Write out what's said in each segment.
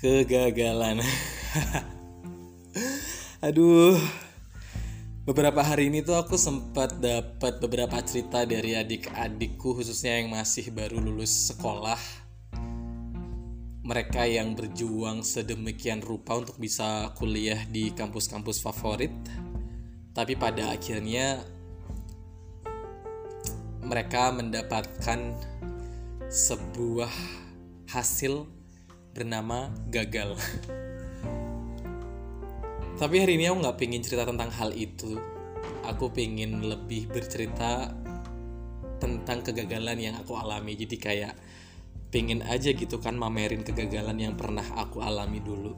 kegagalan. Aduh. Beberapa hari ini tuh aku sempat dapat beberapa cerita dari adik-adikku khususnya yang masih baru lulus sekolah. Mereka yang berjuang sedemikian rupa untuk bisa kuliah di kampus-kampus favorit. Tapi pada akhirnya mereka mendapatkan sebuah hasil bernama gagal. Tapi hari ini aku nggak pengen cerita tentang hal itu. Aku pengen lebih bercerita tentang kegagalan yang aku alami. Jadi kayak pengen aja gitu kan mamerin kegagalan yang pernah aku alami dulu.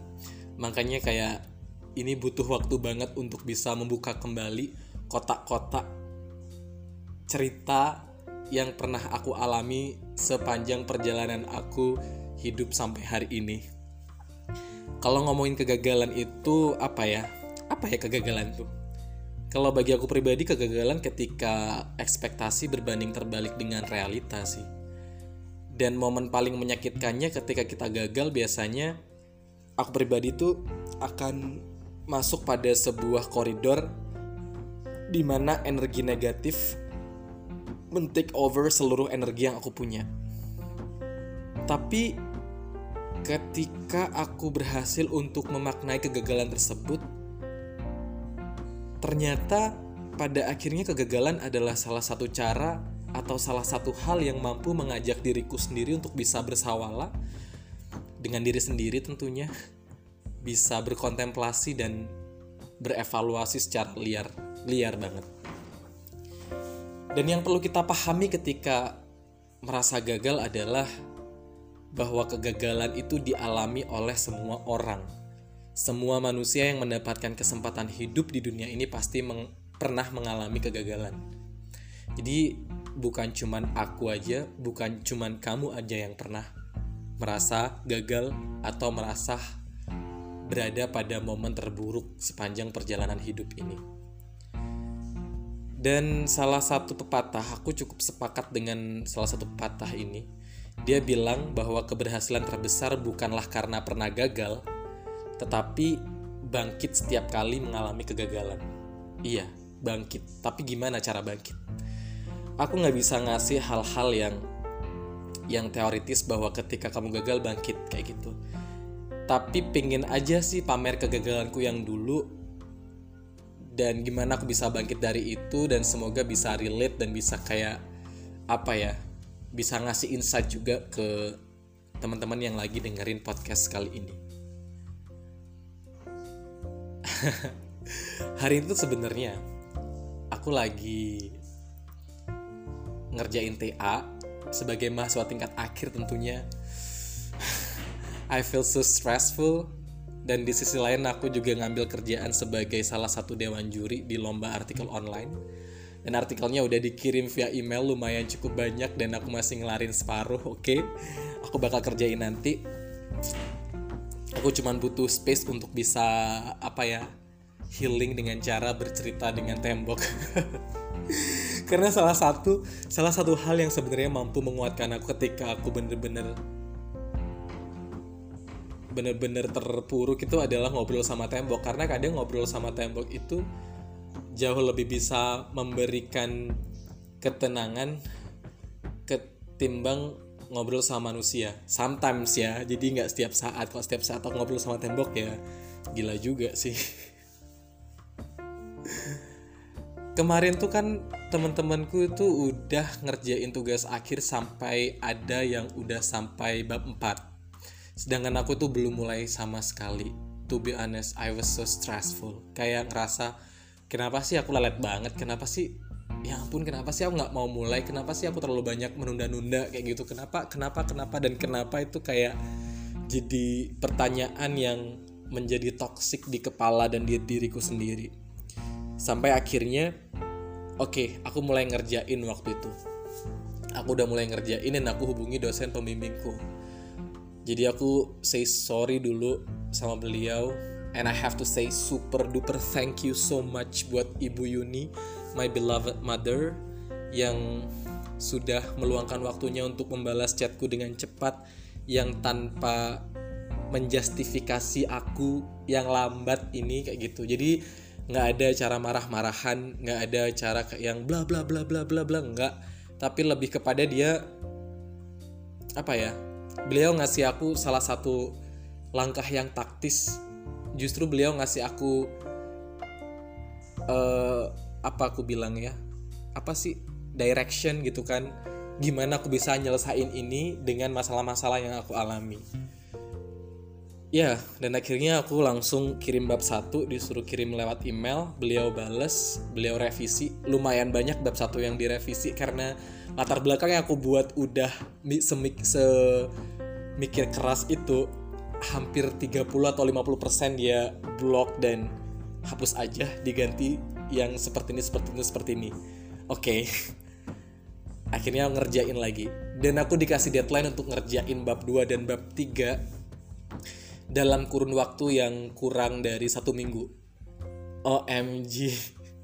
Makanya kayak ini butuh waktu banget untuk bisa membuka kembali kotak-kotak cerita yang pernah aku alami sepanjang perjalanan aku hidup sampai hari ini. Kalau ngomongin kegagalan itu apa ya? Apa ya kegagalan tuh? Kalau bagi aku pribadi kegagalan ketika ekspektasi berbanding terbalik dengan realita sih. Dan momen paling menyakitkannya ketika kita gagal biasanya aku pribadi tuh akan masuk pada sebuah koridor di mana energi negatif men-take over seluruh energi yang aku punya. Tapi ketika aku berhasil untuk memaknai kegagalan tersebut, ternyata pada akhirnya kegagalan adalah salah satu cara atau salah satu hal yang mampu mengajak diriku sendiri untuk bisa bersawala dengan diri sendiri tentunya bisa berkontemplasi dan berevaluasi secara liar liar banget. Dan yang perlu kita pahami ketika merasa gagal adalah bahwa kegagalan itu dialami oleh semua orang. Semua manusia yang mendapatkan kesempatan hidup di dunia ini pasti meng pernah mengalami kegagalan. Jadi bukan cuman aku aja, bukan cuman kamu aja yang pernah merasa gagal atau merasa berada pada momen terburuk sepanjang perjalanan hidup ini. Dan salah satu pepatah, aku cukup sepakat dengan salah satu pepatah ini dia bilang bahwa keberhasilan terbesar bukanlah karena pernah gagal, tetapi bangkit setiap kali mengalami kegagalan. Iya, bangkit. Tapi gimana cara bangkit? Aku nggak bisa ngasih hal-hal yang yang teoritis bahwa ketika kamu gagal bangkit kayak gitu. Tapi pengen aja sih pamer kegagalanku yang dulu dan gimana aku bisa bangkit dari itu dan semoga bisa relate dan bisa kayak apa ya bisa ngasih insight juga ke teman-teman yang lagi dengerin podcast kali ini. Hari itu sebenarnya aku lagi ngerjain TA sebagai mahasiswa tingkat akhir tentunya. I feel so stressful dan di sisi lain aku juga ngambil kerjaan sebagai salah satu dewan juri di lomba artikel online dan artikelnya udah dikirim via email lumayan cukup banyak dan aku masih ngelarin separuh oke? Okay? aku bakal kerjain nanti. Aku cuman butuh space untuk bisa apa ya healing dengan cara bercerita dengan tembok. Karena salah satu salah satu hal yang sebenarnya mampu menguatkan aku ketika aku bener-bener bener-bener terpuruk itu adalah ngobrol sama tembok. Karena kadang ngobrol sama tembok itu jauh lebih bisa memberikan ketenangan ketimbang ngobrol sama manusia. Sometimes ya jadi nggak setiap saat. Kalau setiap saat aku ngobrol sama tembok ya gila juga sih. Kemarin tuh kan teman-temanku itu udah ngerjain tugas akhir sampai ada yang udah sampai bab 4 sedangkan aku tuh belum mulai sama sekali. To be honest I was so stressful. Kayak ngerasa kenapa sih aku lelet banget? Kenapa sih ya ampun kenapa sih aku nggak mau mulai? Kenapa sih aku terlalu banyak menunda-nunda? Kayak gitu kenapa kenapa kenapa dan kenapa itu kayak jadi pertanyaan yang menjadi toksik di kepala dan di diriku sendiri. Sampai akhirnya oke okay, aku mulai ngerjain waktu itu. Aku udah mulai ngerjain dan aku hubungi dosen pembimbingku. Jadi aku say sorry dulu sama beliau And I have to say super duper thank you so much buat Ibu Yuni, my beloved mother yang sudah meluangkan waktunya untuk membalas chatku dengan cepat yang tanpa menjustifikasi aku yang lambat ini kayak gitu. Jadi nggak ada cara marah-marahan nggak ada cara yang bla bla bla bla bla bla nggak. Tapi lebih kepada dia apa ya beliau ngasih aku salah satu langkah yang taktis justru beliau ngasih aku uh, apa aku bilang ya apa sih direction gitu kan. Gimana aku bisa nyelesain ini dengan masalah-masalah yang aku alami. Ya dan akhirnya aku langsung kirim bab satu disuruh kirim lewat email. Beliau bales beliau revisi. Lumayan banyak bab satu yang direvisi karena latar belakang yang aku buat udah semik se mikir keras itu hampir 30 atau 50% dia blok dan hapus aja diganti yang seperti ini seperti ini seperti ini oke okay. akhirnya ngerjain lagi dan aku dikasih deadline untuk ngerjain bab 2 dan bab 3 dalam kurun waktu yang kurang dari satu minggu. OMG.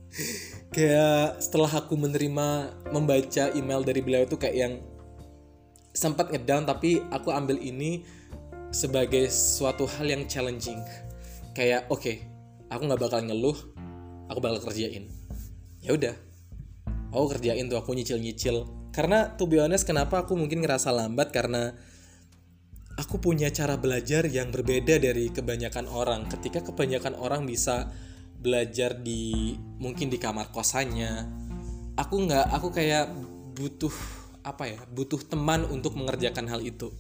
kayak setelah aku menerima membaca email dari beliau itu kayak yang sempat ngedown tapi aku ambil ini sebagai suatu hal yang challenging. Kayak oke, okay, aku nggak bakal ngeluh, aku bakal kerjain. Ya udah, aku kerjain tuh aku nyicil-nyicil. Karena to be honest kenapa aku mungkin ngerasa lambat karena aku punya cara belajar yang berbeda dari kebanyakan orang. Ketika kebanyakan orang bisa belajar di mungkin di kamar kosannya, aku nggak, aku kayak butuh apa ya, butuh teman untuk mengerjakan hal itu.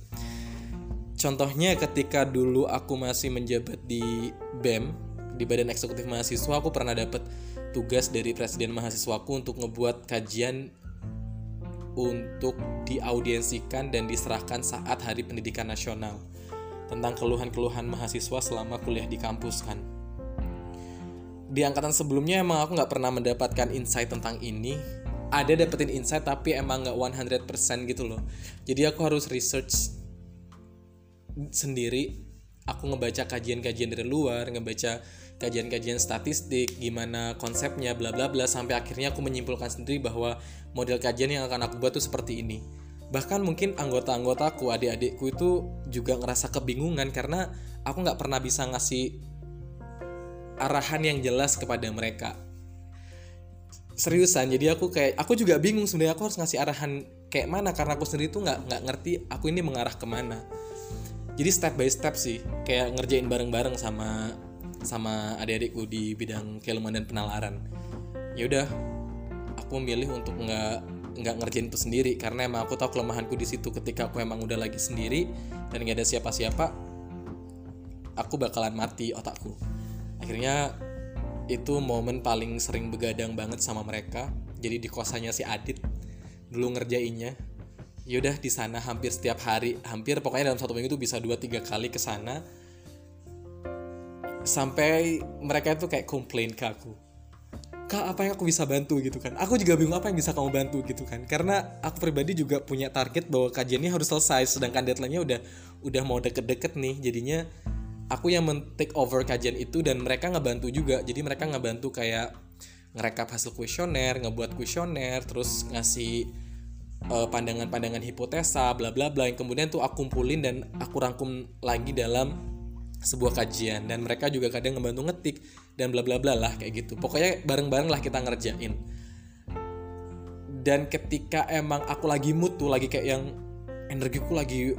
Contohnya ketika dulu aku masih menjabat di BEM, di Badan Eksekutif Mahasiswa, aku pernah dapat tugas dari presiden mahasiswaku untuk ngebuat kajian untuk diaudiensikan dan diserahkan saat Hari Pendidikan Nasional tentang keluhan-keluhan mahasiswa selama kuliah di kampus kan. Di angkatan sebelumnya emang aku nggak pernah mendapatkan insight tentang ini. Ada dapetin insight tapi emang nggak 100% gitu loh. Jadi aku harus research sendiri. Aku ngebaca kajian-kajian dari luar, ngebaca kajian-kajian statistik, gimana konsepnya, bla bla bla, sampai akhirnya aku menyimpulkan sendiri bahwa model kajian yang akan aku buat tuh seperti ini. Bahkan mungkin anggota-anggotaku, adik-adikku itu juga ngerasa kebingungan karena aku nggak pernah bisa ngasih arahan yang jelas kepada mereka. Seriusan, jadi aku kayak aku juga bingung sebenarnya aku harus ngasih arahan kayak mana karena aku sendiri tuh nggak nggak ngerti aku ini mengarah ke mana. Jadi step by step sih, kayak ngerjain bareng-bareng sama sama adik-adikku di bidang keilmuan dan penalaran. Ya udah aku memilih untuk nggak nggak ngerjain itu sendiri karena emang aku tahu kelemahanku di situ. Ketika aku emang udah lagi sendiri dan nggak ada siapa-siapa aku bakalan mati otakku. Akhirnya itu momen paling sering begadang banget sama mereka. Jadi di kosannya si Adit dulu ngerjainnya yaudah di sana hampir setiap hari. Hampir pokoknya dalam satu minggu itu bisa dua tiga kali ke sana. Sampai mereka itu kayak komplain ke aku kak apa yang aku bisa bantu? Gitu kan. Aku juga bingung apa yang bisa kamu bantu? Gitu kan. Karena aku pribadi juga punya target bahwa kajiannya harus selesai sedangkan deadline-nya udah udah mau deket-deket nih. Jadinya aku yang men take over kajian itu dan mereka ngebantu juga. Jadi mereka ngebantu kayak ngerekap hasil kuesioner ngebuat kuesioner terus ngasih uh, pandangan-pandangan hipotesa bla bla bla yang kemudian tuh aku kumpulin dan aku rangkum lagi dalam sebuah kajian. Dan mereka juga kadang ngebantu ngetik dan bla bla bla lah kayak gitu. Pokoknya bareng bareng lah kita ngerjain. Dan ketika emang aku lagi mood tuh lagi kayak yang energiku lagi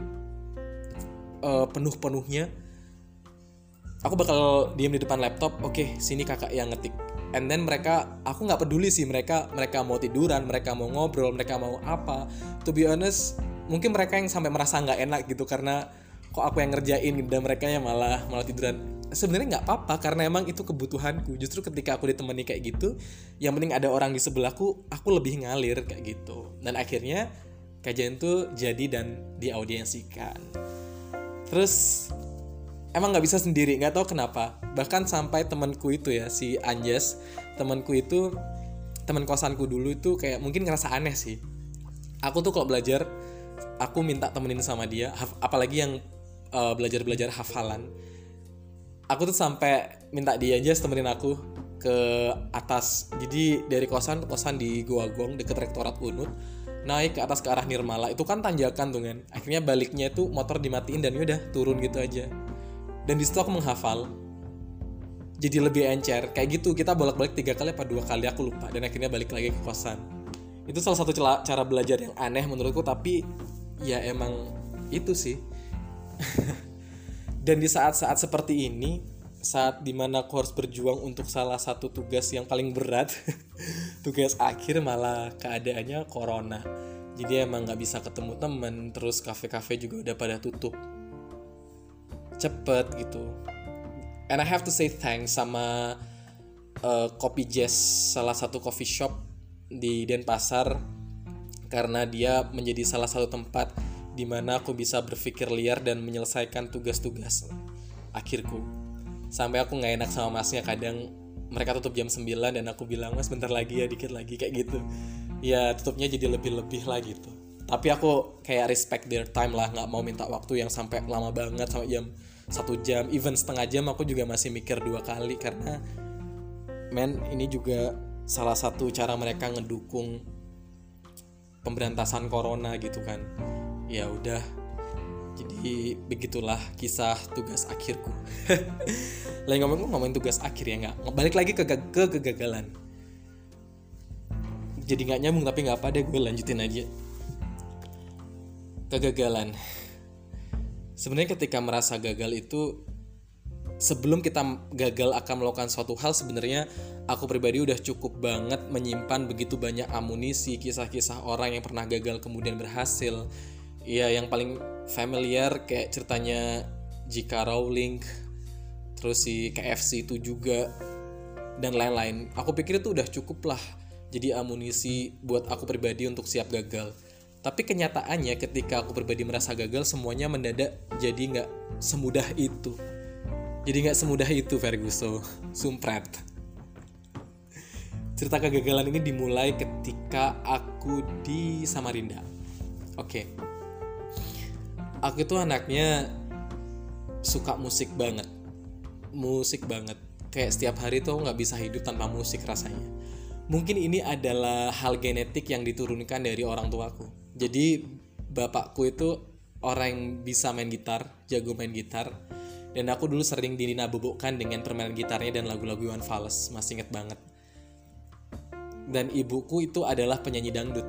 uh, penuh penuhnya aku bakal diem di depan laptop oke okay, sini kakak yang ngetik and then mereka aku nggak peduli sih mereka mereka mau tiduran mereka mau ngobrol mereka mau apa. To be honest mungkin mereka yang sampai merasa nggak enak gitu karena kok aku yang ngerjain dan mereka yang malah malah tiduran. Sebenarnya nggak apa-apa karena emang itu kebutuhanku. Justru ketika aku ditemani kayak gitu yang penting ada orang di sebelahku aku lebih ngalir kayak gitu. Dan akhirnya kajian itu jadi dan diaudiensikan. Terus emang nggak bisa sendiri nggak tahu kenapa. Bahkan sampai temanku itu ya si Anjas temanku itu teman kosanku dulu itu kayak mungkin ngerasa aneh sih. Aku tuh kalau belajar aku minta temenin sama dia apalagi yang uh, belajar-belajar hafalan. Aku tuh sampai minta dia aja temenin aku ke atas. Jadi dari kosan kosan di Goagong deket rektorat Unut naik ke atas ke arah Nirmala. Itu kan tanjakan tuh kan akhirnya baliknya itu motor dimatiin dan udah turun gitu aja dan di situ aku menghafal. Jadi lebih encer. Kayak gitu kita bolak-balik tiga kali apa dua kali aku lupa. Dan akhirnya balik lagi ke kosan. Itu salah satu cara belajar yang aneh menurutku tapi ya emang itu sih. Dan di saat-saat seperti ini saat di mana aku harus berjuang untuk salah satu tugas yang paling berat tugas akhir malah keadaannya corona. Jadi emang nggak bisa ketemu temen terus kafe-kafe juga udah pada tutup cepet gitu. And I have to say thanks sama uh, Kopi Jazz salah satu coffee shop di Denpasar karena dia menjadi salah satu tempat di mana aku bisa berpikir liar dan menyelesaikan tugas-tugas akhirku. Sampai aku nggak enak sama masnya kadang mereka tutup jam 9 dan aku bilang mas bentar lagi ya dikit lagi kayak gitu. Ya tutupnya jadi lebih-lebih lah gitu. Tapi aku kayak respect their time lah nggak mau minta waktu yang sampai lama banget sampai jam satu jam even setengah jam aku juga masih mikir dua kali karena men ini juga salah satu cara mereka ngedukung pemberantasan corona gitu kan. Ya udah jadi begitulah kisah tugas akhirku. Lagi ngomong ngomongin tugas akhir ya nggak balik lagi ke, ke kegagalan. Jadi nggak nyambung tapi nggak apa deh gue lanjutin aja. Kegagalan sebenarnya ketika merasa gagal itu sebelum kita gagal akan melakukan suatu hal sebenarnya aku pribadi udah cukup banget menyimpan begitu banyak amunisi kisah-kisah orang yang pernah gagal kemudian berhasil ya yang paling familiar kayak ceritanya J.K. Rowling terus si KFC itu juga dan lain-lain aku pikir itu udah cukup lah jadi amunisi buat aku pribadi untuk siap gagal tapi kenyataannya ketika aku pribadi merasa gagal semuanya mendadak jadi nggak semudah itu. Jadi nggak semudah itu Ferguson. Sumpret. Cerita kegagalan ini dimulai ketika aku di Samarinda. Oke. Okay. aku itu anaknya suka musik banget. Musik banget. Kayak setiap hari tuh nggak bisa hidup tanpa musik rasanya. Mungkin ini adalah hal genetik yang diturunkan dari orang tuaku jadi bapakku itu orang yang bisa main gitar jago main gitar. Dan aku dulu sering dinabobokkan dengan permainan gitarnya dan lagu-lagu Iwan Fals masih inget banget. Dan ibuku itu adalah penyanyi dangdut.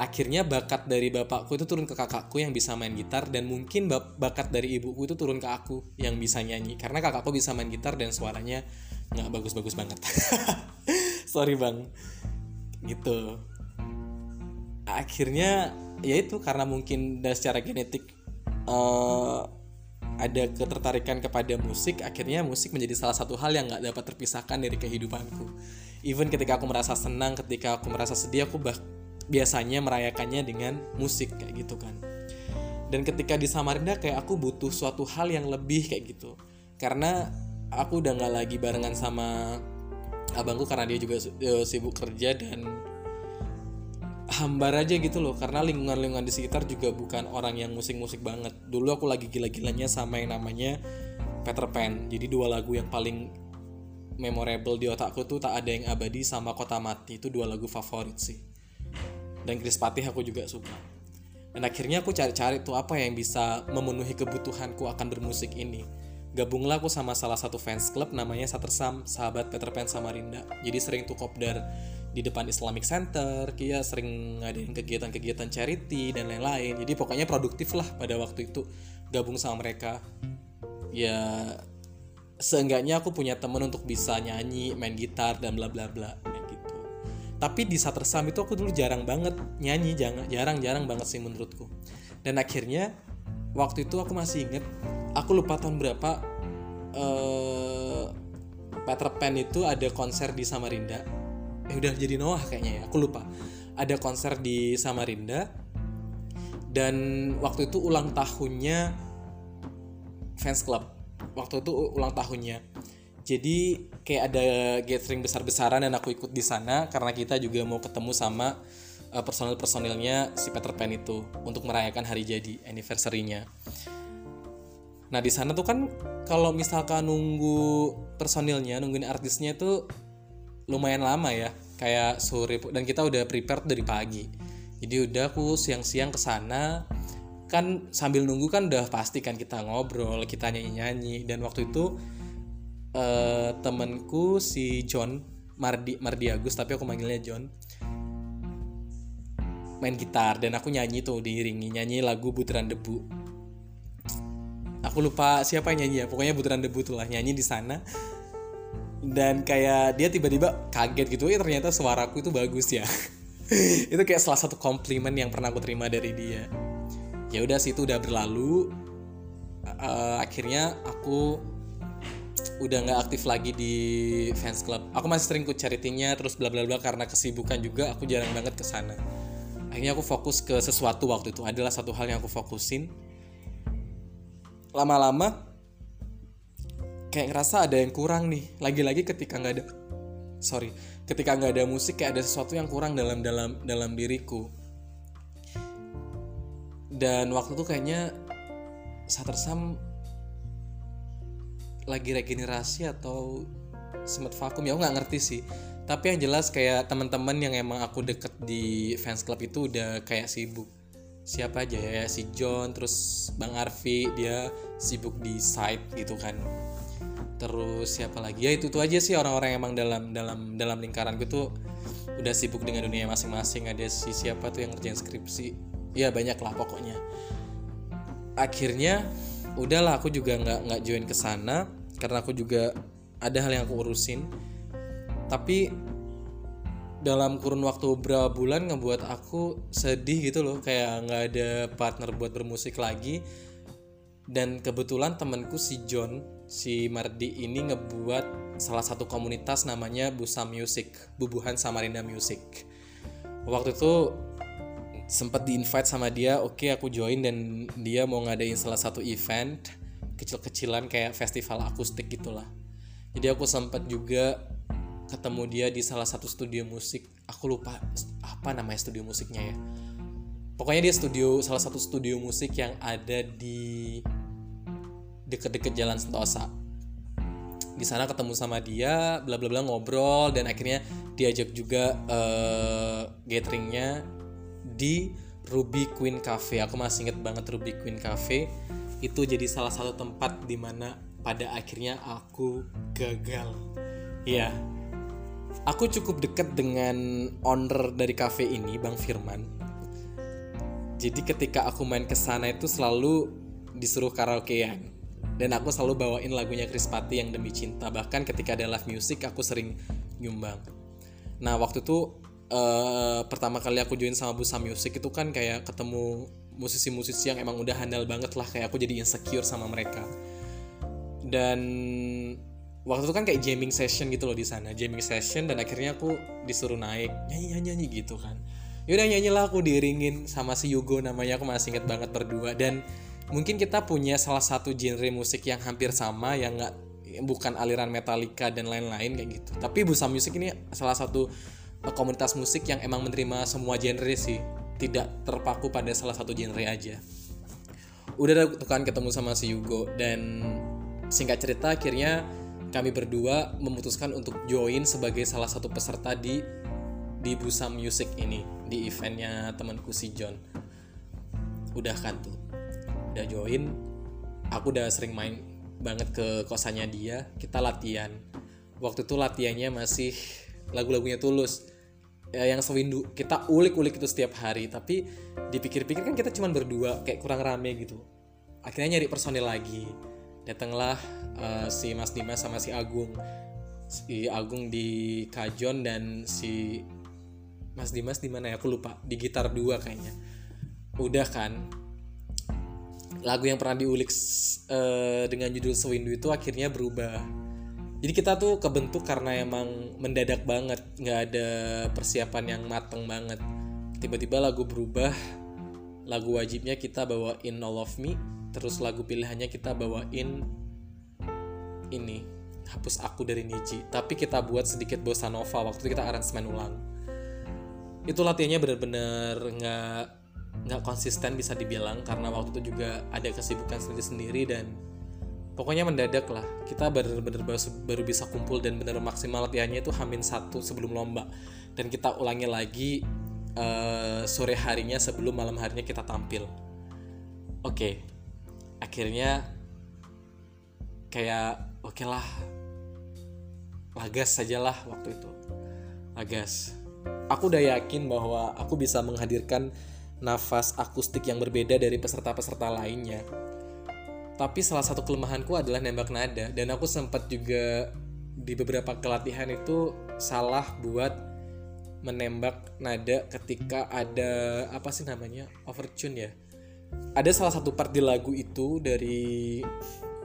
Akhirnya bakat dari bapakku itu turun ke kakakku yang bisa main gitar dan mungkin bakat dari ibuku itu turun ke aku yang bisa nyanyi. Karena kakakku bisa main gitar dan suaranya nggak bagus-bagus banget. Sorry bang. Gitu akhirnya ya itu karena mungkin dari secara genetik uh, ada ketertarikan kepada musik akhirnya musik menjadi salah satu hal yang nggak dapat terpisahkan dari kehidupanku. Even ketika aku merasa senang ketika aku merasa sedih aku bah biasanya merayakannya dengan musik kayak gitu kan. Dan ketika di Samarinda kayak aku butuh suatu hal yang lebih kayak gitu. Karena aku udah nggak lagi barengan sama abangku karena dia juga uh, sibuk kerja dan hambar aja gitu loh karena lingkungan-lingkungan di sekitar juga bukan orang yang musik-musik banget. Dulu aku lagi gila-gilanya sama yang namanya Peter Pan. Jadi dua lagu yang paling memorable di otakku tuh tak ada yang abadi sama Kota Mati. Itu dua lagu favorit sih. Dan Chris Patih aku juga suka. Dan akhirnya aku cari-cari tuh apa yang bisa memenuhi kebutuhanku akan bermusik ini. Gabunglah aku sama salah satu fans club namanya Satersam sahabat Peter Pan Samarinda jadi sering tuh kopdar di depan Islamic Center, Kia sering ngadain kegiatan-kegiatan charity dan lain-lain. Jadi pokoknya produktif lah pada waktu itu gabung sama mereka. Ya seenggaknya aku punya temen untuk bisa nyanyi, main gitar dan bla bla bla gitu. Tapi di saat tersam itu aku dulu jarang banget nyanyi, jarang jarang jarang banget sih menurutku. Dan akhirnya waktu itu aku masih inget, aku lupa tahun berapa. Uh, Peter Pan itu ada konser di Samarinda eh udah jadi Noah kayaknya ya aku lupa. Ada konser di Samarinda. Dan waktu itu ulang tahunnya fans club. Waktu itu ulang tahunnya. Jadi kayak ada gathering besar-besaran dan aku ikut di sana karena kita juga mau ketemu sama uh, personil-personilnya si Peter Pan itu untuk merayakan hari jadi anniversary-nya. Nah di sana tuh kan kalau misalkan nunggu personilnya, nungguin artisnya itu lumayan lama ya kayak sore dan kita udah prepare dari pagi. Jadi udah aku siang-siang ke sana kan sambil nunggu kan udah pasti kan kita ngobrol kita nyanyi nyanyi dan waktu itu uh, temenku si John Mardi Mardi Agus tapi aku manggilnya John main gitar. Dan aku nyanyi tuh diiringi nyanyi lagu Butiran Debu. Aku lupa siapa yang nyanyi ya pokoknya Butiran Debu tuh lah nyanyi di sana dan kayak dia tiba-tiba kaget gitu ya ternyata suaraku itu bagus ya. Itu kayak salah satu komplimen yang pernah aku terima dari dia. Ya udah sih itu udah berlalu. Uh, akhirnya aku udah nggak aktif lagi di fans club. Aku masih sering ikut charity-nya terus bla bla bla karena kesibukan juga aku jarang banget ke sana. Akhirnya aku fokus ke sesuatu waktu itu. Adalah satu hal yang aku fokusin. Lama-lama kayak ngerasa ada yang kurang nih. Lagi-lagi ketika nggak ada sorry ketika nggak ada musik kayak ada sesuatu yang kurang dalam dalam dalam diriku. Dan waktu itu kayaknya Satersam lagi regenerasi atau sempat vakum ya aku nggak ngerti sih. Tapi yang jelas kayak teman-teman yang emang aku deket di fans club itu udah kayak sibuk. Siapa aja ya si John terus Bang Arfi dia sibuk di site gitu kan terus siapa lagi? Ya itu tuh aja sih orang-orang emang dalam dalam dalam lingkaran gue tuh udah sibuk dengan dunia masing-masing. Ada si siapa tuh yang ngerjain skripsi. Ya banyak lah pokoknya. Akhirnya udahlah aku juga nggak nggak join ke sana karena aku juga ada hal yang aku urusin. Tapi dalam kurun waktu beberapa bulan ngebuat aku sedih gitu loh. Kayak nggak ada partner buat bermusik lagi. Dan kebetulan temanku si John si Mardi ini ngebuat salah satu komunitas namanya Busa Music Bubuhan Samarinda Music. Waktu itu sempat di invite sama dia oke okay, aku join dan dia mau ngadain salah satu event kecil-kecilan kayak festival akustik gitulah. Jadi aku sempat juga ketemu dia di salah satu studio musik. Aku lupa apa namanya studio musiknya ya. Pokoknya dia studio salah satu studio musik yang ada di deket-deket jalan Sentosa. Di sana ketemu sama dia bla bla bla ngobrol dan akhirnya diajak juga uh, gatheringnya di Ruby Queen Cafe. Aku masih inget banget Ruby Queen Cafe. Itu jadi salah satu tempat di mana pada akhirnya aku gagal. Ya aku cukup dekat dengan owner dari cafe ini Bang Firman. Jadi ketika aku main ke sana itu selalu disuruh karaokean dan aku selalu bawain lagunya Chris Patti yang demi cinta. Bahkan ketika ada live music aku sering nyumbang. Nah waktu itu uh, pertama kali aku join sama Busa Music itu kan kayak ketemu musisi-musisi yang emang udah handal banget lah. Kayak aku jadi insecure sama mereka. Dan waktu itu kan kayak jamming session gitu loh di sana. Jamming session dan akhirnya aku disuruh naik. Nyanyi nyanyi, nyanyi gitu kan. Yaudah nyanyilah aku diringin sama si Yugo namanya. Aku masih inget banget berdua. Dan mungkin kita punya salah satu genre musik yang hampir sama yang nggak bukan aliran Metallica dan lain-lain kayak gitu. Tapi Busa Music ini salah satu eh, komunitas musik yang emang menerima semua genre sih. Tidak terpaku pada salah satu genre aja. Udah tuh kan ketemu sama si Yugo dan singkat cerita akhirnya kami berdua memutuskan untuk join sebagai salah satu peserta di di Busa Music ini di eventnya temanku si John. Udah kan tuh udah join aku udah sering main banget ke kosannya dia kita latihan. Waktu itu latihannya masih lagu-lagunya tulus. Ya, yang sewindu kita ulik-ulik itu setiap hari tapi dipikir-pikir kan kita cuma berdua kayak kurang rame gitu. Akhirnya nyari personil lagi. Datanglah uh, si Mas Dimas sama si Agung. Si Agung di Kajon dan si Mas Dimas di mana ya? Aku lupa di gitar dua kayaknya. Udah kan lagu yang pernah diulik uh, dengan judul Sewindu itu akhirnya berubah. Jadi kita tuh kebentuk karena emang mendadak banget nggak ada persiapan yang mateng banget. Tiba-tiba lagu berubah lagu wajibnya kita bawain All of Me terus lagu pilihannya kita bawain ini hapus aku dari Niji. Tapi kita buat sedikit bossa nova waktu itu kita aransemen ulang. Itu latihannya bener-bener nggak nggak konsisten bisa dibilang karena waktu itu juga ada kesibukan sendiri-sendiri dan pokoknya mendadak lah. Kita bener-bener baru, bisa kumpul dan bener maksimal latihannya itu hamin satu sebelum lomba. Dan kita ulangi lagi uh, sore harinya sebelum malam harinya kita tampil. Oke akhirnya kayak oke okay lah lagas sajalah waktu itu. Lagas. Aku udah yakin bahwa aku bisa menghadirkan nafas akustik yang berbeda dari peserta-peserta lainnya. Tapi salah satu kelemahanku adalah nembak nada dan aku sempat juga di beberapa kelatihan itu salah buat menembak nada ketika ada apa sih namanya overtune ya. Ada salah satu part di lagu itu dari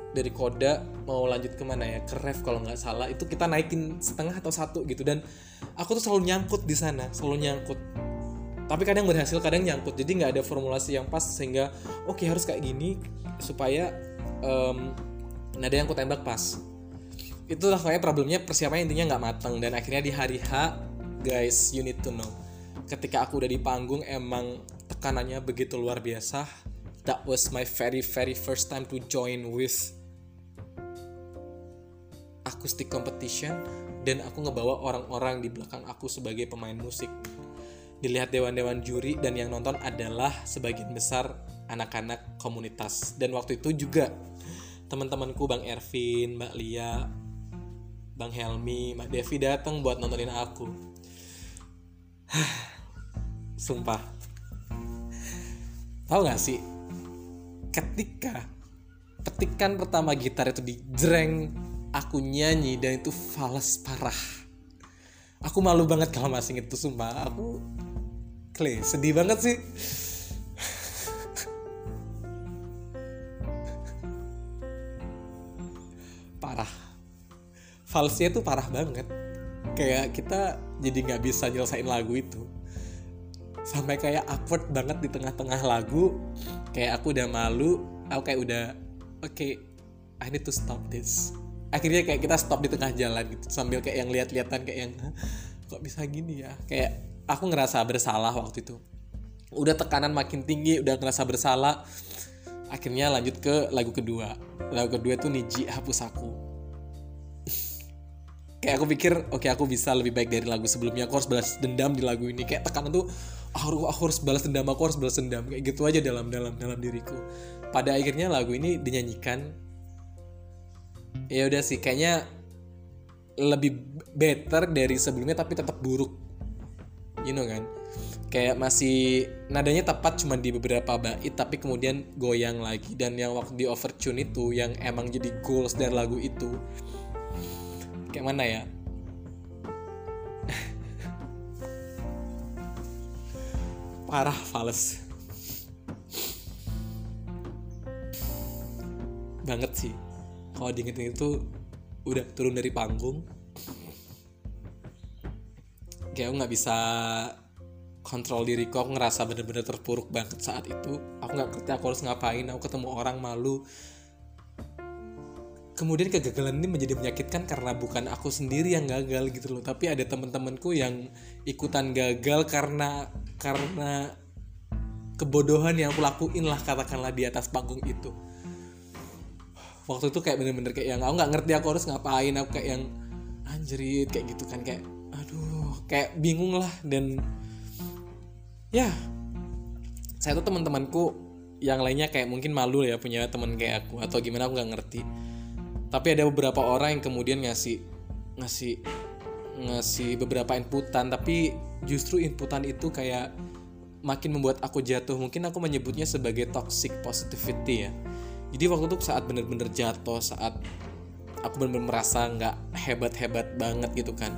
dari koda mau lanjut ke mana ya ke ref kalau nggak salah. Itu kita naikin setengah atau satu gitu dan aku tuh selalu nyangkut di sana selalu nyangkut tapi kadang berhasil kadang nyangkut. Jadi nggak ada formulasi yang pas sehingga oke okay, harus kayak gini supaya um, nada yang aku tembak pas. Itulah kayak problemnya persiapannya intinya nggak matang dan akhirnya di hari H guys you need to know. Ketika aku udah di panggung emang tekanannya begitu luar biasa. That was my very very first time to join with acoustic competition. Dan aku ngebawa orang-orang di belakang aku sebagai pemain musik. Dilihat dewan-dewan juri dan yang nonton adalah sebagian besar anak-anak komunitas. Dan waktu itu juga teman-temanku Bang Ervin, Mbak Lia, Bang Helmi, Mbak Devi datang buat nontonin aku. Sumpah. Tahu gak sih? Ketika petikan pertama gitar itu dijreng aku nyanyi dan itu fals parah aku malu banget kalau masih itu sumpah aku kle sedih banget sih. Parah. Falsnya tuh parah banget. Kayak kita jadi nggak bisa nyelesain lagu itu. Sampai kayak awkward banget di tengah-tengah lagu. Kayak aku udah malu. Aku kayak udah oke okay, I need to stop this. Akhirnya kayak kita stop di tengah jalan gitu. Sambil kayak yang lihat-lihatan kayak yang kok bisa gini ya? Kayak aku ngerasa bersalah waktu itu. Udah tekanan makin tinggi udah ngerasa bersalah. Akhirnya lanjut ke lagu kedua. Lagu kedua itu Niji hapus aku. Kayak aku pikir oke okay, aku bisa lebih baik dari lagu sebelumnya. Aku harus balas dendam di lagu ini. Kayak tekanan tuh aku, aku harus balas dendam aku harus balas dendam. Kayak gitu aja dalam dalam dalam diriku. Pada akhirnya lagu ini dinyanyikan. Ya udah sih kayaknya lebih better dari sebelumnya tapi tetap buruk you know kan? Kayak masih nadanya tepat cuma di beberapa bait tapi kemudian goyang lagi. Dan yang waktu di overtune itu yang emang jadi goals dari lagu itu. Kayak mana ya? Parah fals. Banget sih. Kalau diinget itu udah turun dari panggung kayak aku nggak bisa kontrol diriku aku ngerasa bener-bener terpuruk banget saat itu. Aku nggak ngerti aku harus ngapain aku ketemu orang malu. Kemudian kegagalan ini menjadi menyakitkan karena bukan aku sendiri yang gagal gitu loh. Tapi ada teman-temanku yang ikutan gagal karena karena kebodohan yang aku lakuin lah katakanlah di atas panggung itu. Waktu itu kayak bener-bener kayak yang aku nggak ngerti aku harus ngapain aku kayak yang anjrit kayak gitu kan kayak kayak bingung lah dan ya saya tuh teman-temanku yang lainnya kayak mungkin malu ya punya teman kayak aku atau gimana aku nggak ngerti. Tapi ada beberapa orang yang kemudian ngasih ngasih ngasih beberapa inputan tapi justru inputan itu kayak makin membuat aku jatuh. Mungkin aku menyebutnya sebagai toxic positivity ya. Jadi waktu itu saat bener-bener jatuh saat aku bener-bener merasa nggak hebat-hebat banget gitu kan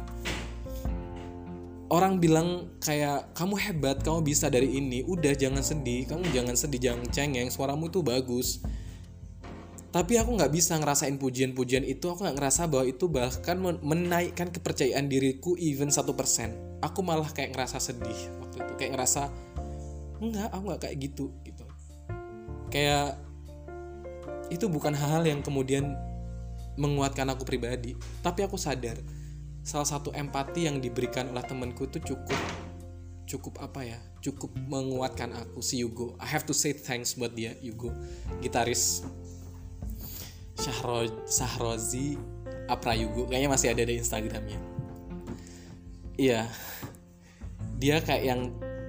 orang bilang kayak kamu hebat kamu bisa dari ini. Udah jangan sedih. Kamu jangan sedih jangan cengeng. Suaramu tuh bagus. Tapi aku nggak bisa ngerasain pujian-pujian itu. Aku nggak ngerasa bahwa itu bahkan menaikkan kepercayaan diriku even satu persen. Aku malah kayak ngerasa sedih waktu itu. Kayak ngerasa enggak aku nggak kayak gitu gitu. Kayak itu bukan hal-hal yang kemudian menguatkan aku pribadi. Tapi aku sadar salah satu empati yang diberikan oleh temanku itu cukup cukup apa ya? Cukup menguatkan aku si Yugo. I have to say thanks buat dia Yugo. Gitaris Syahro Sahrozi Apra Yugo kayaknya masih ada di Instagramnya. Iya. Dia kayak yang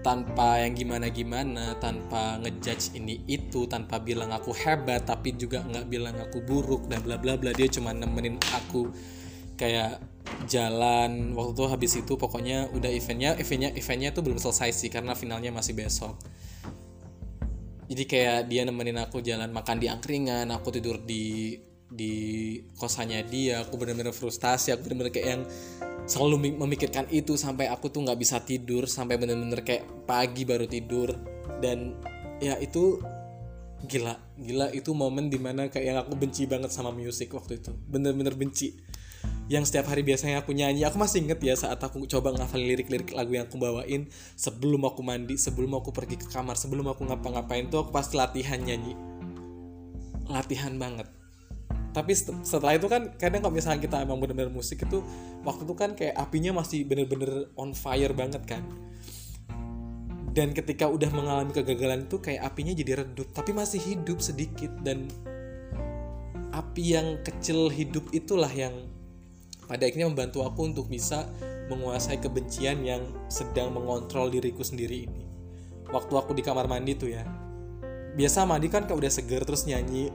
tanpa yang gimana-gimana tanpa ngejudge ini itu tanpa bilang aku hebat tapi juga nggak bilang aku buruk dan bla bla bla. Dia cuma nemenin aku kayak jalan waktu itu habis itu pokoknya udah eventnya eventnya eventnya tuh belum selesai sih karena finalnya masih besok. Jadi kayak dia nemenin aku jalan makan di angkringan aku tidur di di kosannya dia aku bener-bener frustasi aku bener-bener kayak yang selalu memikirkan itu sampai aku tuh nggak bisa tidur sampai bener-bener kayak pagi baru tidur. Dan ya itu gila gila itu momen di mana kayak yang aku benci banget sama musik waktu itu bener-bener benci yang setiap hari biasanya aku nyanyi. Aku masih inget ya saat aku coba ngafalin lirik-lirik lagu yang aku bawain sebelum aku mandi sebelum aku pergi ke kamar sebelum aku ngapa-ngapain tuh aku pasti latihan nyanyi. Latihan banget. Tapi setelah itu kan kadang kalau misalnya kita emang bener-bener musik itu waktu itu kan kayak apinya masih bener-bener on fire banget kan. Dan ketika udah mengalami kegagalan itu kayak apinya jadi redup tapi masih hidup sedikit dan api yang kecil hidup itulah yang pada akhirnya membantu aku untuk bisa menguasai kebencian yang sedang mengontrol diriku sendiri ini. Waktu aku di kamar mandi tuh ya. Biasa mandi kan kayak udah seger terus nyanyi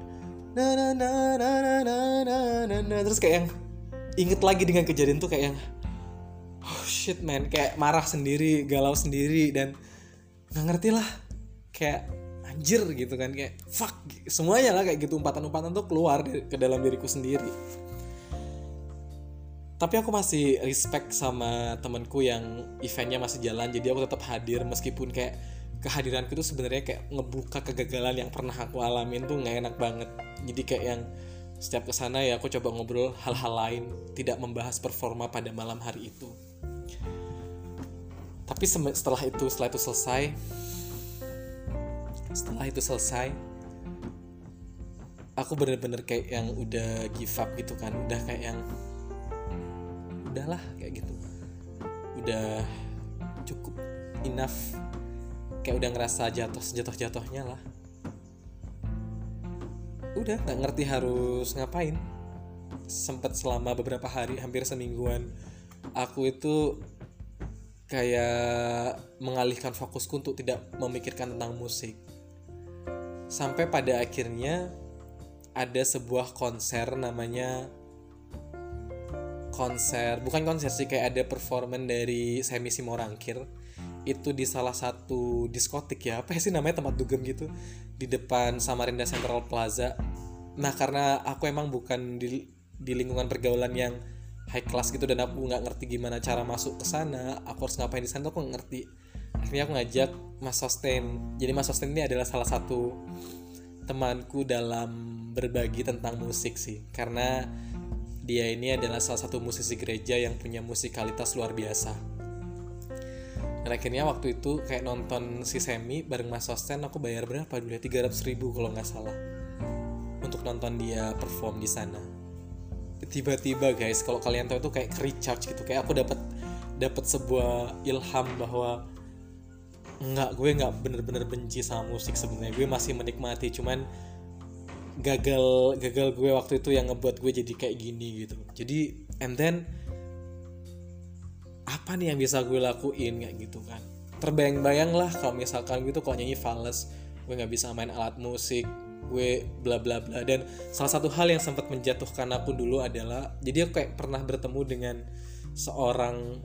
na na na na na na na na na terus kayak yang inget lagi dengan kejadian tuh kayak yang oh shit man. Kayak marah sendiri galau sendiri dan nggak ngerti lah. Kayak anjir gitu kan kayak fuck semuanya lah kayak gitu. Umpatan-umpatan tuh keluar ke dalam diriku sendiri tapi aku masih respect sama temanku yang eventnya masih jalan jadi aku tetap hadir meskipun kayak kehadiranku itu sebenarnya kayak ngebuka kegagalan yang pernah aku alamin tuh nggak enak banget. Jadi kayak yang setiap ke sana ya aku coba ngobrol hal-hal lain tidak membahas performa pada malam hari itu. Tapi setelah itu setelah itu selesai setelah itu selesai aku bener-bener kayak yang udah give up gitu kan udah kayak yang udahlah kayak gitu. Udah cukup enough kayak udah ngerasa jatuh sejatuh jatuhnya lah. Udah nggak ngerti harus ngapain. Sempat selama beberapa hari hampir semingguan aku itu kayak mengalihkan fokusku untuk tidak memikirkan tentang musik. Sampai pada akhirnya ada sebuah konser namanya konser bukan konser sih kayak ada performan dari Semi Simorangkir. Itu di salah satu diskotik ya apa sih namanya tempat dugem gitu. Di depan Samarinda Central Plaza. Nah karena aku emang bukan di di lingkungan pergaulan yang high class gitu dan aku nggak ngerti gimana cara masuk ke sana aku harus ngapain di sana aku nggak ngerti. Akhirnya aku ngajak Mas Sosten. Jadi Mas Sosten ini adalah salah satu temanku dalam berbagi tentang musik sih. Karena dia ini adalah salah satu musisi gereja yang punya musikalitas luar biasa. Dan akhirnya waktu itu kayak nonton si Semi bareng Mas Sosten aku bayar berapa dulu ya? 300 ribu kalau nggak salah untuk nonton dia perform di sana. Tiba-tiba guys kalau kalian tahu itu kayak recharge gitu. Kayak aku dapat dapat sebuah ilham bahwa nggak gue nggak bener-bener benci sama musik sebenarnya. Gue masih menikmati cuman gagal gagal gue waktu itu yang ngebuat gue jadi kayak gini gitu. Jadi and then apa nih yang bisa gue lakuin kayak gitu kan. Terbayang-bayang lah kalau misalkan gitu kalau nyanyi fals gue nggak bisa main alat musik gue bla bla bla. Dan salah satu hal yang sempat menjatuhkan aku dulu adalah jadi aku kayak pernah bertemu dengan seorang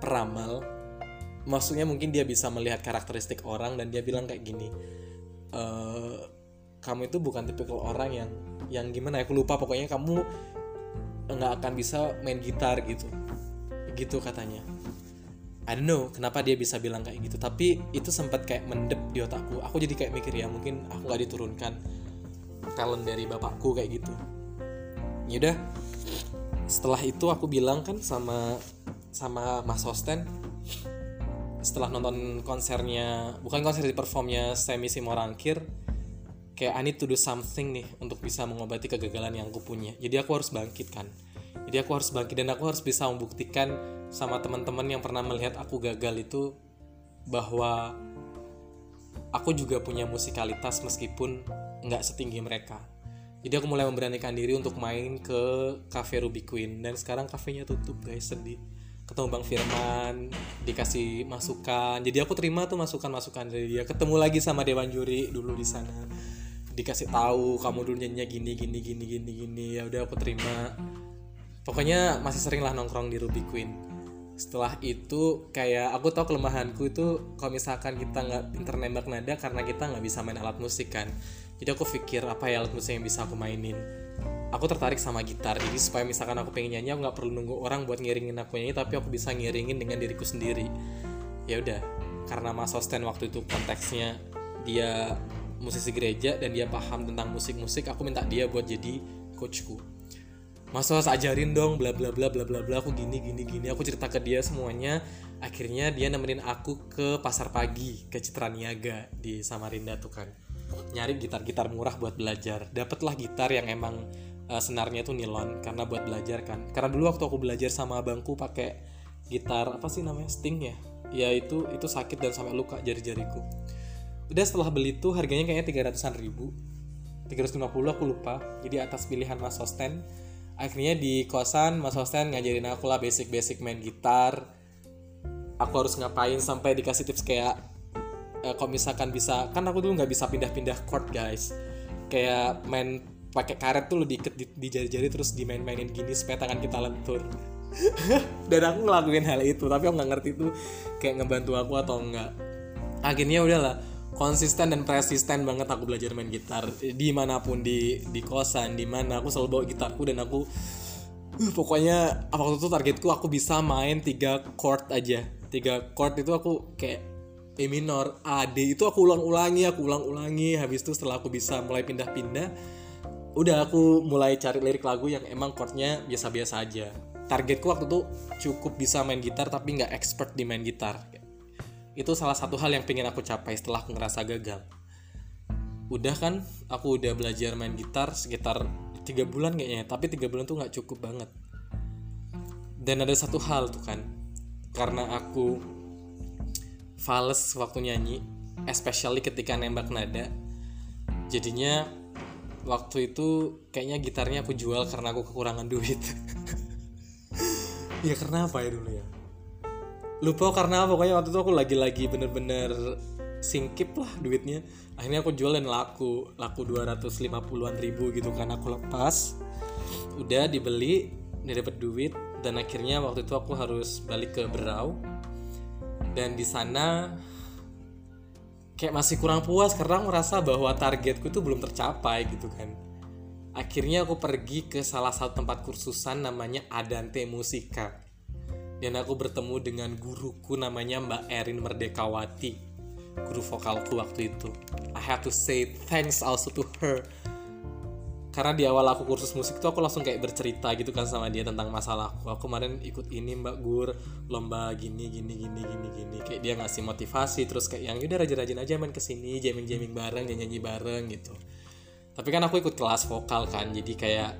peramal. Maksudnya mungkin dia bisa melihat karakteristik orang dan dia bilang kayak gini e, kamu itu bukan tipikal orang yang yang gimana ya aku lupa pokoknya kamu nggak akan bisa main gitar gitu. Gitu katanya. I don't know kenapa dia bisa bilang kayak gitu tapi itu sempat kayak mendep di otakku. Aku jadi kayak mikir ya mungkin aku nggak diturunkan talent dari bapakku kayak gitu. Yaudah setelah itu aku bilang kan sama sama Mas Hosten setelah nonton konsernya bukan konser di performnya Semi Simorangkir kayak I need to do something nih untuk bisa mengobati kegagalan yang aku punya. Jadi aku harus bangkit kan. Jadi aku harus bangkit dan aku harus bisa membuktikan sama teman-teman yang pernah melihat aku gagal itu bahwa aku juga punya musikalitas meskipun nggak setinggi mereka. Jadi aku mulai memberanikan diri untuk main ke cafe Ruby Queen. Dan sekarang kafenya tutup guys sedih. Ketemu Bang Firman dikasih masukan. Jadi aku terima tuh masukan masukan dari dia. Ketemu lagi sama Dewan Juri dulu di sana dikasih tahu kamu dulu nyanyinya gini gini gini gini gini ya udah aku terima. Pokoknya masih sering lah nongkrong di Ruby Queen. Setelah itu kayak aku tahu kelemahanku itu kalau misalkan kita nggak pinter nembak nada karena kita nggak bisa main alat musik kan. Jadi aku pikir apa ya alat musik yang bisa aku mainin? Aku tertarik sama gitar. Jadi supaya misalkan aku pengen nyanyi aku nggak perlu nunggu orang buat ngiringin aku nyanyi tapi aku bisa ngiringin dengan diriku sendiri. Ya udah karena Mas Sosten waktu itu konteksnya dia musisi gereja dan dia paham tentang musik-musik aku minta dia buat jadi coachku. Mas Sos ajarin dong bla bla bla bla bla bla aku gini gini gini. Aku cerita ke dia semuanya. Akhirnya dia nemenin aku ke pasar pagi ke Citra Niaga di Samarinda tuh kan. Nyari gitar-gitar murah buat belajar. Dapatlah gitar yang emang uh, senarnya tuh nilon karena buat belajar kan. Karena dulu waktu aku belajar sama abangku pakai gitar apa sih namanya sting ya? Ya itu itu sakit dan sampai luka jari-jariku udah setelah beli tuh harganya kayaknya tiga ratusan ribu. 350 aku lupa. Jadi atas pilihan Mas Sosten akhirnya di kosan Mas Hosten ngajarin aku lah basic-basic main gitar. Aku harus ngapain sampai dikasih tips kayak eh, kalau misalkan bisa kan aku dulu nggak bisa pindah-pindah chord guys. Kayak main pakai karet tuh lo diikat di, di jari-jari terus dimain-mainin gini supaya tangan kita lentur. Dan aku ngelakuin hal itu tapi aku nggak ngerti itu kayak ngebantu aku atau enggak akhirnya udahlah konsisten dan persisten banget aku belajar main gitar. Di mana pun di di kosan di mana aku selalu bawa gitarku dan aku uh, pokoknya waktu itu targetku aku bisa main tiga chord aja. Tiga chord itu aku kayak E minor A D itu aku ulang-ulangi aku ulang-ulangi. Habis itu setelah aku bisa mulai pindah-pindah udah aku mulai cari lirik lagu yang emang chordnya biasa-biasa aja. Targetku waktu itu cukup bisa main gitar tapi nggak expert di main gitar itu salah satu hal yang pengen aku capai setelah aku ngerasa gagal. Udah kan aku udah belajar main gitar sekitar tiga bulan kayaknya tapi tiga bulan tuh nggak cukup banget. Dan ada satu hal tuh kan karena aku fales waktu nyanyi especially ketika nembak nada jadinya waktu itu kayaknya gitarnya aku jual karena aku kekurangan duit. Ya karena apa ya dulu ya lupa karena pokoknya waktu itu aku lagi-lagi bener-bener singkip lah duitnya. Akhirnya aku jual dan laku laku 250-an ribu gitu kan. Aku lepas udah dibeli dia dapat duit dan akhirnya waktu itu aku harus balik ke Berau. Dan di sana kayak masih kurang puas karena merasa bahwa targetku itu belum tercapai gitu kan. Akhirnya aku pergi ke salah satu tempat kursusan namanya Adante Musika dan aku bertemu dengan guruku namanya Mbak Erin Merdekawati guru vokalku waktu itu. I have to say thanks also to her. Karena di awal aku kursus musik tuh aku langsung kayak bercerita gitu kan sama dia tentang masalahku aku. Kemarin ikut ini mbak gur lomba gini gini gini gini gini. Kayak dia ngasih motivasi terus kayak yang udah rajin-rajin aja main ke sini jamming jamming bareng nyanyi nyanyi bareng gitu. Tapi kan aku ikut kelas vokal kan jadi kayak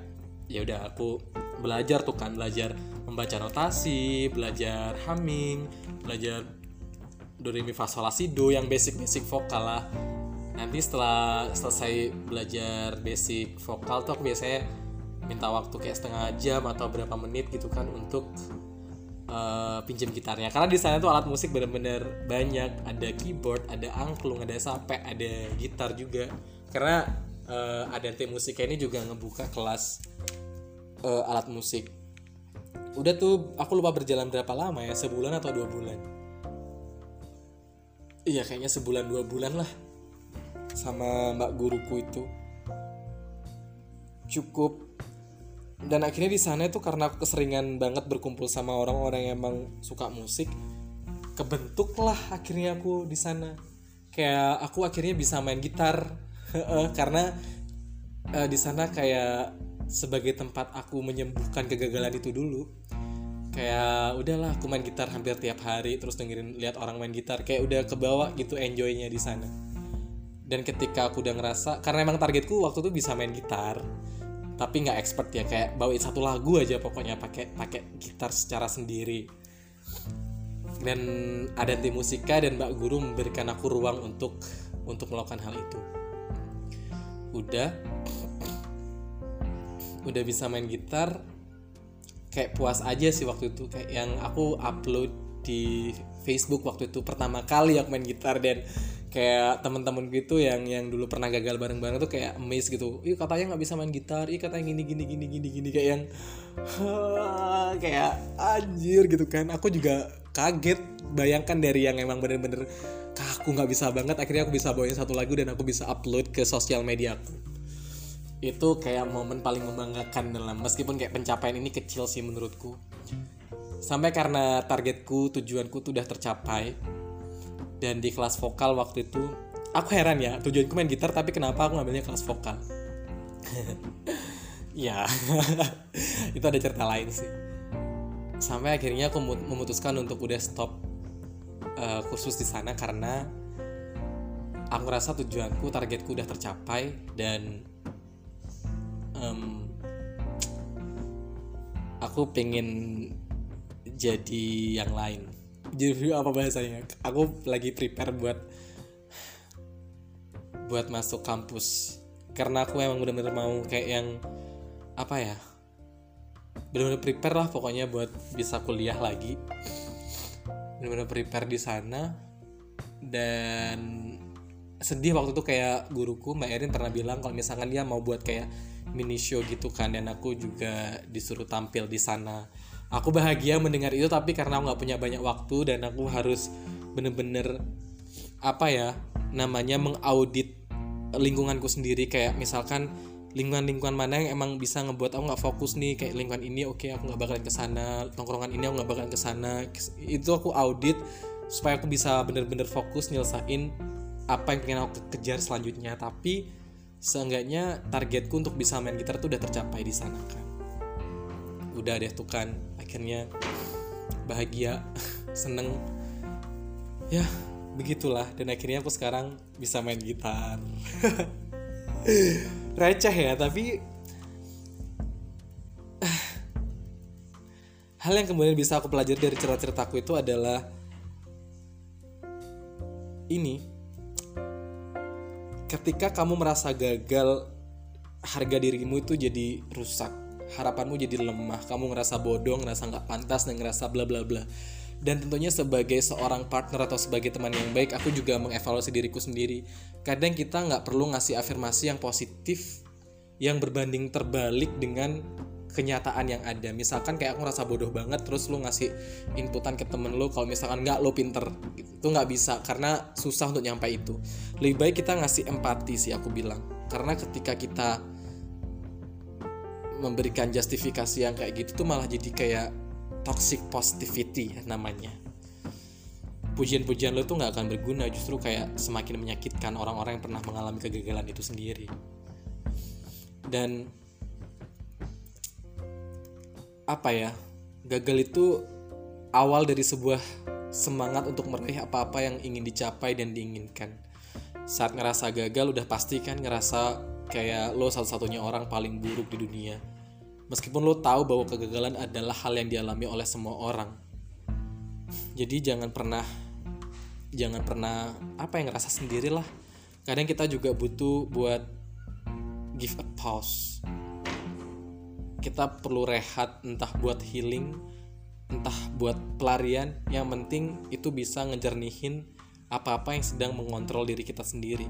ya udah aku belajar tuh kan belajar membaca notasi, belajar humming, belajar do re mi fa sol la si do yang basic-basic vokal lah. Nanti setelah selesai belajar basic vokal tuh aku biasanya minta waktu kayak setengah jam atau berapa menit gitu kan untuk uh, pinjam gitarnya. Karena di sana tuh alat musik bener-bener banyak, ada keyboard, ada angklung, ada sape, ada gitar juga. Karena uh, ada tim musik ini juga ngebuka kelas uh, alat musik udah tuh aku lupa berjalan berapa lama ya sebulan atau dua bulan. Iya kayaknya sebulan dua bulan lah sama mbak guruku itu. Cukup. Dan akhirnya di sana itu karena aku keseringan banget berkumpul sama orang-orang yang emang suka musik kebentuk lah akhirnya aku di sana. Kayak aku akhirnya bisa main gitar. Karena uh, di sana kayak sebagai tempat aku menyembuhkan kegagalan itu dulu kayak udahlah aku main gitar hampir tiap hari terus dengerin lihat orang main gitar. Kayak udah kebawa gitu enjoynya di sana. Dan ketika aku udah ngerasa karena emang targetku waktu itu bisa main gitar tapi nggak expert ya kayak bawain satu lagu aja pokoknya pakai pakai gitar secara sendiri. Dan ada tim musika dan mbak guru memberikan aku ruang untuk untuk melakukan hal itu. Udah udah bisa main gitar kayak puas aja sih waktu itu. Kayak yang aku upload di Facebook waktu itu pertama kali aku main gitar dan kayak teman-teman gitu yang yang dulu pernah gagal bareng-bareng tuh kayak amazed gitu. Ih katanya nggak bisa main gitar, ih katanya gini gini gini gini gini. Kayak yang kayak anjir gitu kan. Aku juga kaget. Bayangkan dari yang emang bener-bener aku nggak bisa banget. Akhirnya aku bisa bawain satu lagu dan aku bisa upload ke sosial media aku itu kayak momen paling membanggakan dalam meskipun kayak pencapaian ini kecil sih menurutku. Sampai karena targetku tujuanku tuh udah tercapai. Dan di kelas vokal waktu itu aku heran ya tujuanku main gitar tapi kenapa aku ngambilnya kelas vokal? Ya itu ada cerita lain sih. Sampai akhirnya aku memutuskan untuk udah stop uh, kursus di sana karena aku rasa tujuanku targetku udah tercapai dan um, aku pengen jadi yang lain. Jadi apa bahasanya? Aku lagi prepare buat buat masuk kampus. Karena aku emang bener-bener mau kayak yang apa ya? Bener-bener prepare lah pokoknya buat bisa kuliah lagi. Bener-bener prepare di sana. Dan sedih waktu itu kayak guruku Mbak Erin pernah bilang kalau misalkan dia mau buat kayak mini show gitu kan dan aku juga disuruh tampil di sana. Aku bahagia mendengar itu tapi karena aku nggak punya banyak waktu dan aku harus bener-bener apa ya namanya mengaudit lingkunganku sendiri. Kayak misalkan lingkungan-lingkungan mana yang emang bisa ngebuat aku nggak fokus nih kayak lingkungan ini oke okay, aku nggak bakalan ke sana tongkrongan ini aku nggak bakalan ke sana itu aku audit supaya aku bisa bener-bener fokus nyelesain apa yang pengen aku kejar selanjutnya. Tapi seenggaknya targetku untuk bisa main gitar tuh udah tercapai di sana kan. Udah deh tuh kan. Akhirnya bahagia seneng. Ya begitulah. Dan akhirnya aku sekarang bisa main gitar. Receh ya tapi hal yang kemudian bisa aku pelajari dari cerita-ceritaku itu adalah ini ketika kamu merasa gagal harga dirimu itu jadi rusak. Harapanmu jadi lemah. Kamu ngerasa bodoh ngerasa nggak pantas dan ngerasa bla bla bla. Dan tentunya sebagai seorang partner atau sebagai teman yang baik aku juga mengevaluasi diriku sendiri. Kadang kita nggak perlu ngasih afirmasi yang positif yang berbanding terbalik dengan kenyataan yang ada. Misalkan kayak aku ngerasa bodoh banget terus lu ngasih inputan ke temen lu kalau misalkan nggak lu pinter. Itu nggak bisa karena susah untuk nyampe itu. Lebih baik kita ngasih empati sih aku bilang. Karena ketika kita memberikan justifikasi yang kayak gitu tuh malah jadi kayak toxic positivity ya namanya. Pujian-pujian lo tuh nggak akan berguna justru kayak semakin menyakitkan orang-orang yang pernah mengalami kegagalan itu sendiri. Dan apa ya gagal itu awal dari sebuah semangat untuk meraih apa-apa yang ingin dicapai dan diinginkan. Saat ngerasa gagal udah pasti kan ngerasa kayak lo satu-satunya orang paling buruk di dunia. Meskipun lo tahu bahwa kegagalan adalah hal yang dialami oleh semua orang. Jadi jangan pernah jangan pernah apa yang ngerasa sendirilah. Kadang kita juga butuh buat give a pause kita perlu rehat entah buat healing entah buat pelarian. Yang penting itu bisa ngejernihin apa-apa yang sedang mengontrol diri kita sendiri.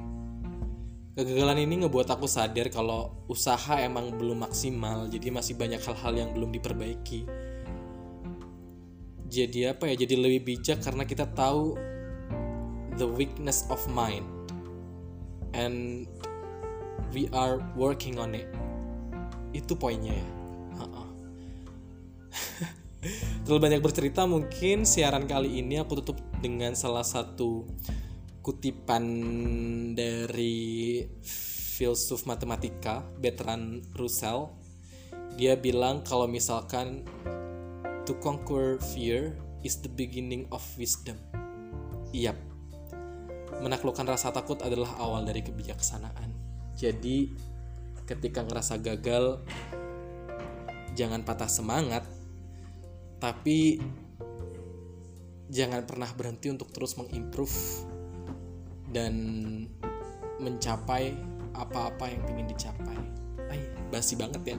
Kegagalan ini ngebuat aku sadar kalau usaha emang belum maksimal jadi masih banyak hal-hal yang belum diperbaiki. Jadi apa ya jadi lebih bijak karena kita tahu the weakness of mind. And we are working on it. Itu poinnya ya terlalu banyak bercerita mungkin siaran kali ini aku tutup dengan salah satu kutipan dari filsuf matematika Bertrand Russell. Dia bilang kalau misalkan to conquer fear is the beginning of wisdom. Iya, menaklukkan rasa takut adalah awal dari kebijaksanaan. Jadi ketika ngerasa gagal jangan patah semangat tapi jangan pernah berhenti untuk terus mengimprove dan mencapai apa-apa yang ingin dicapai Ay, basi banget ya.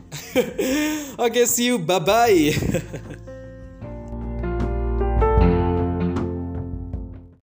Oke, see you. Bye bye.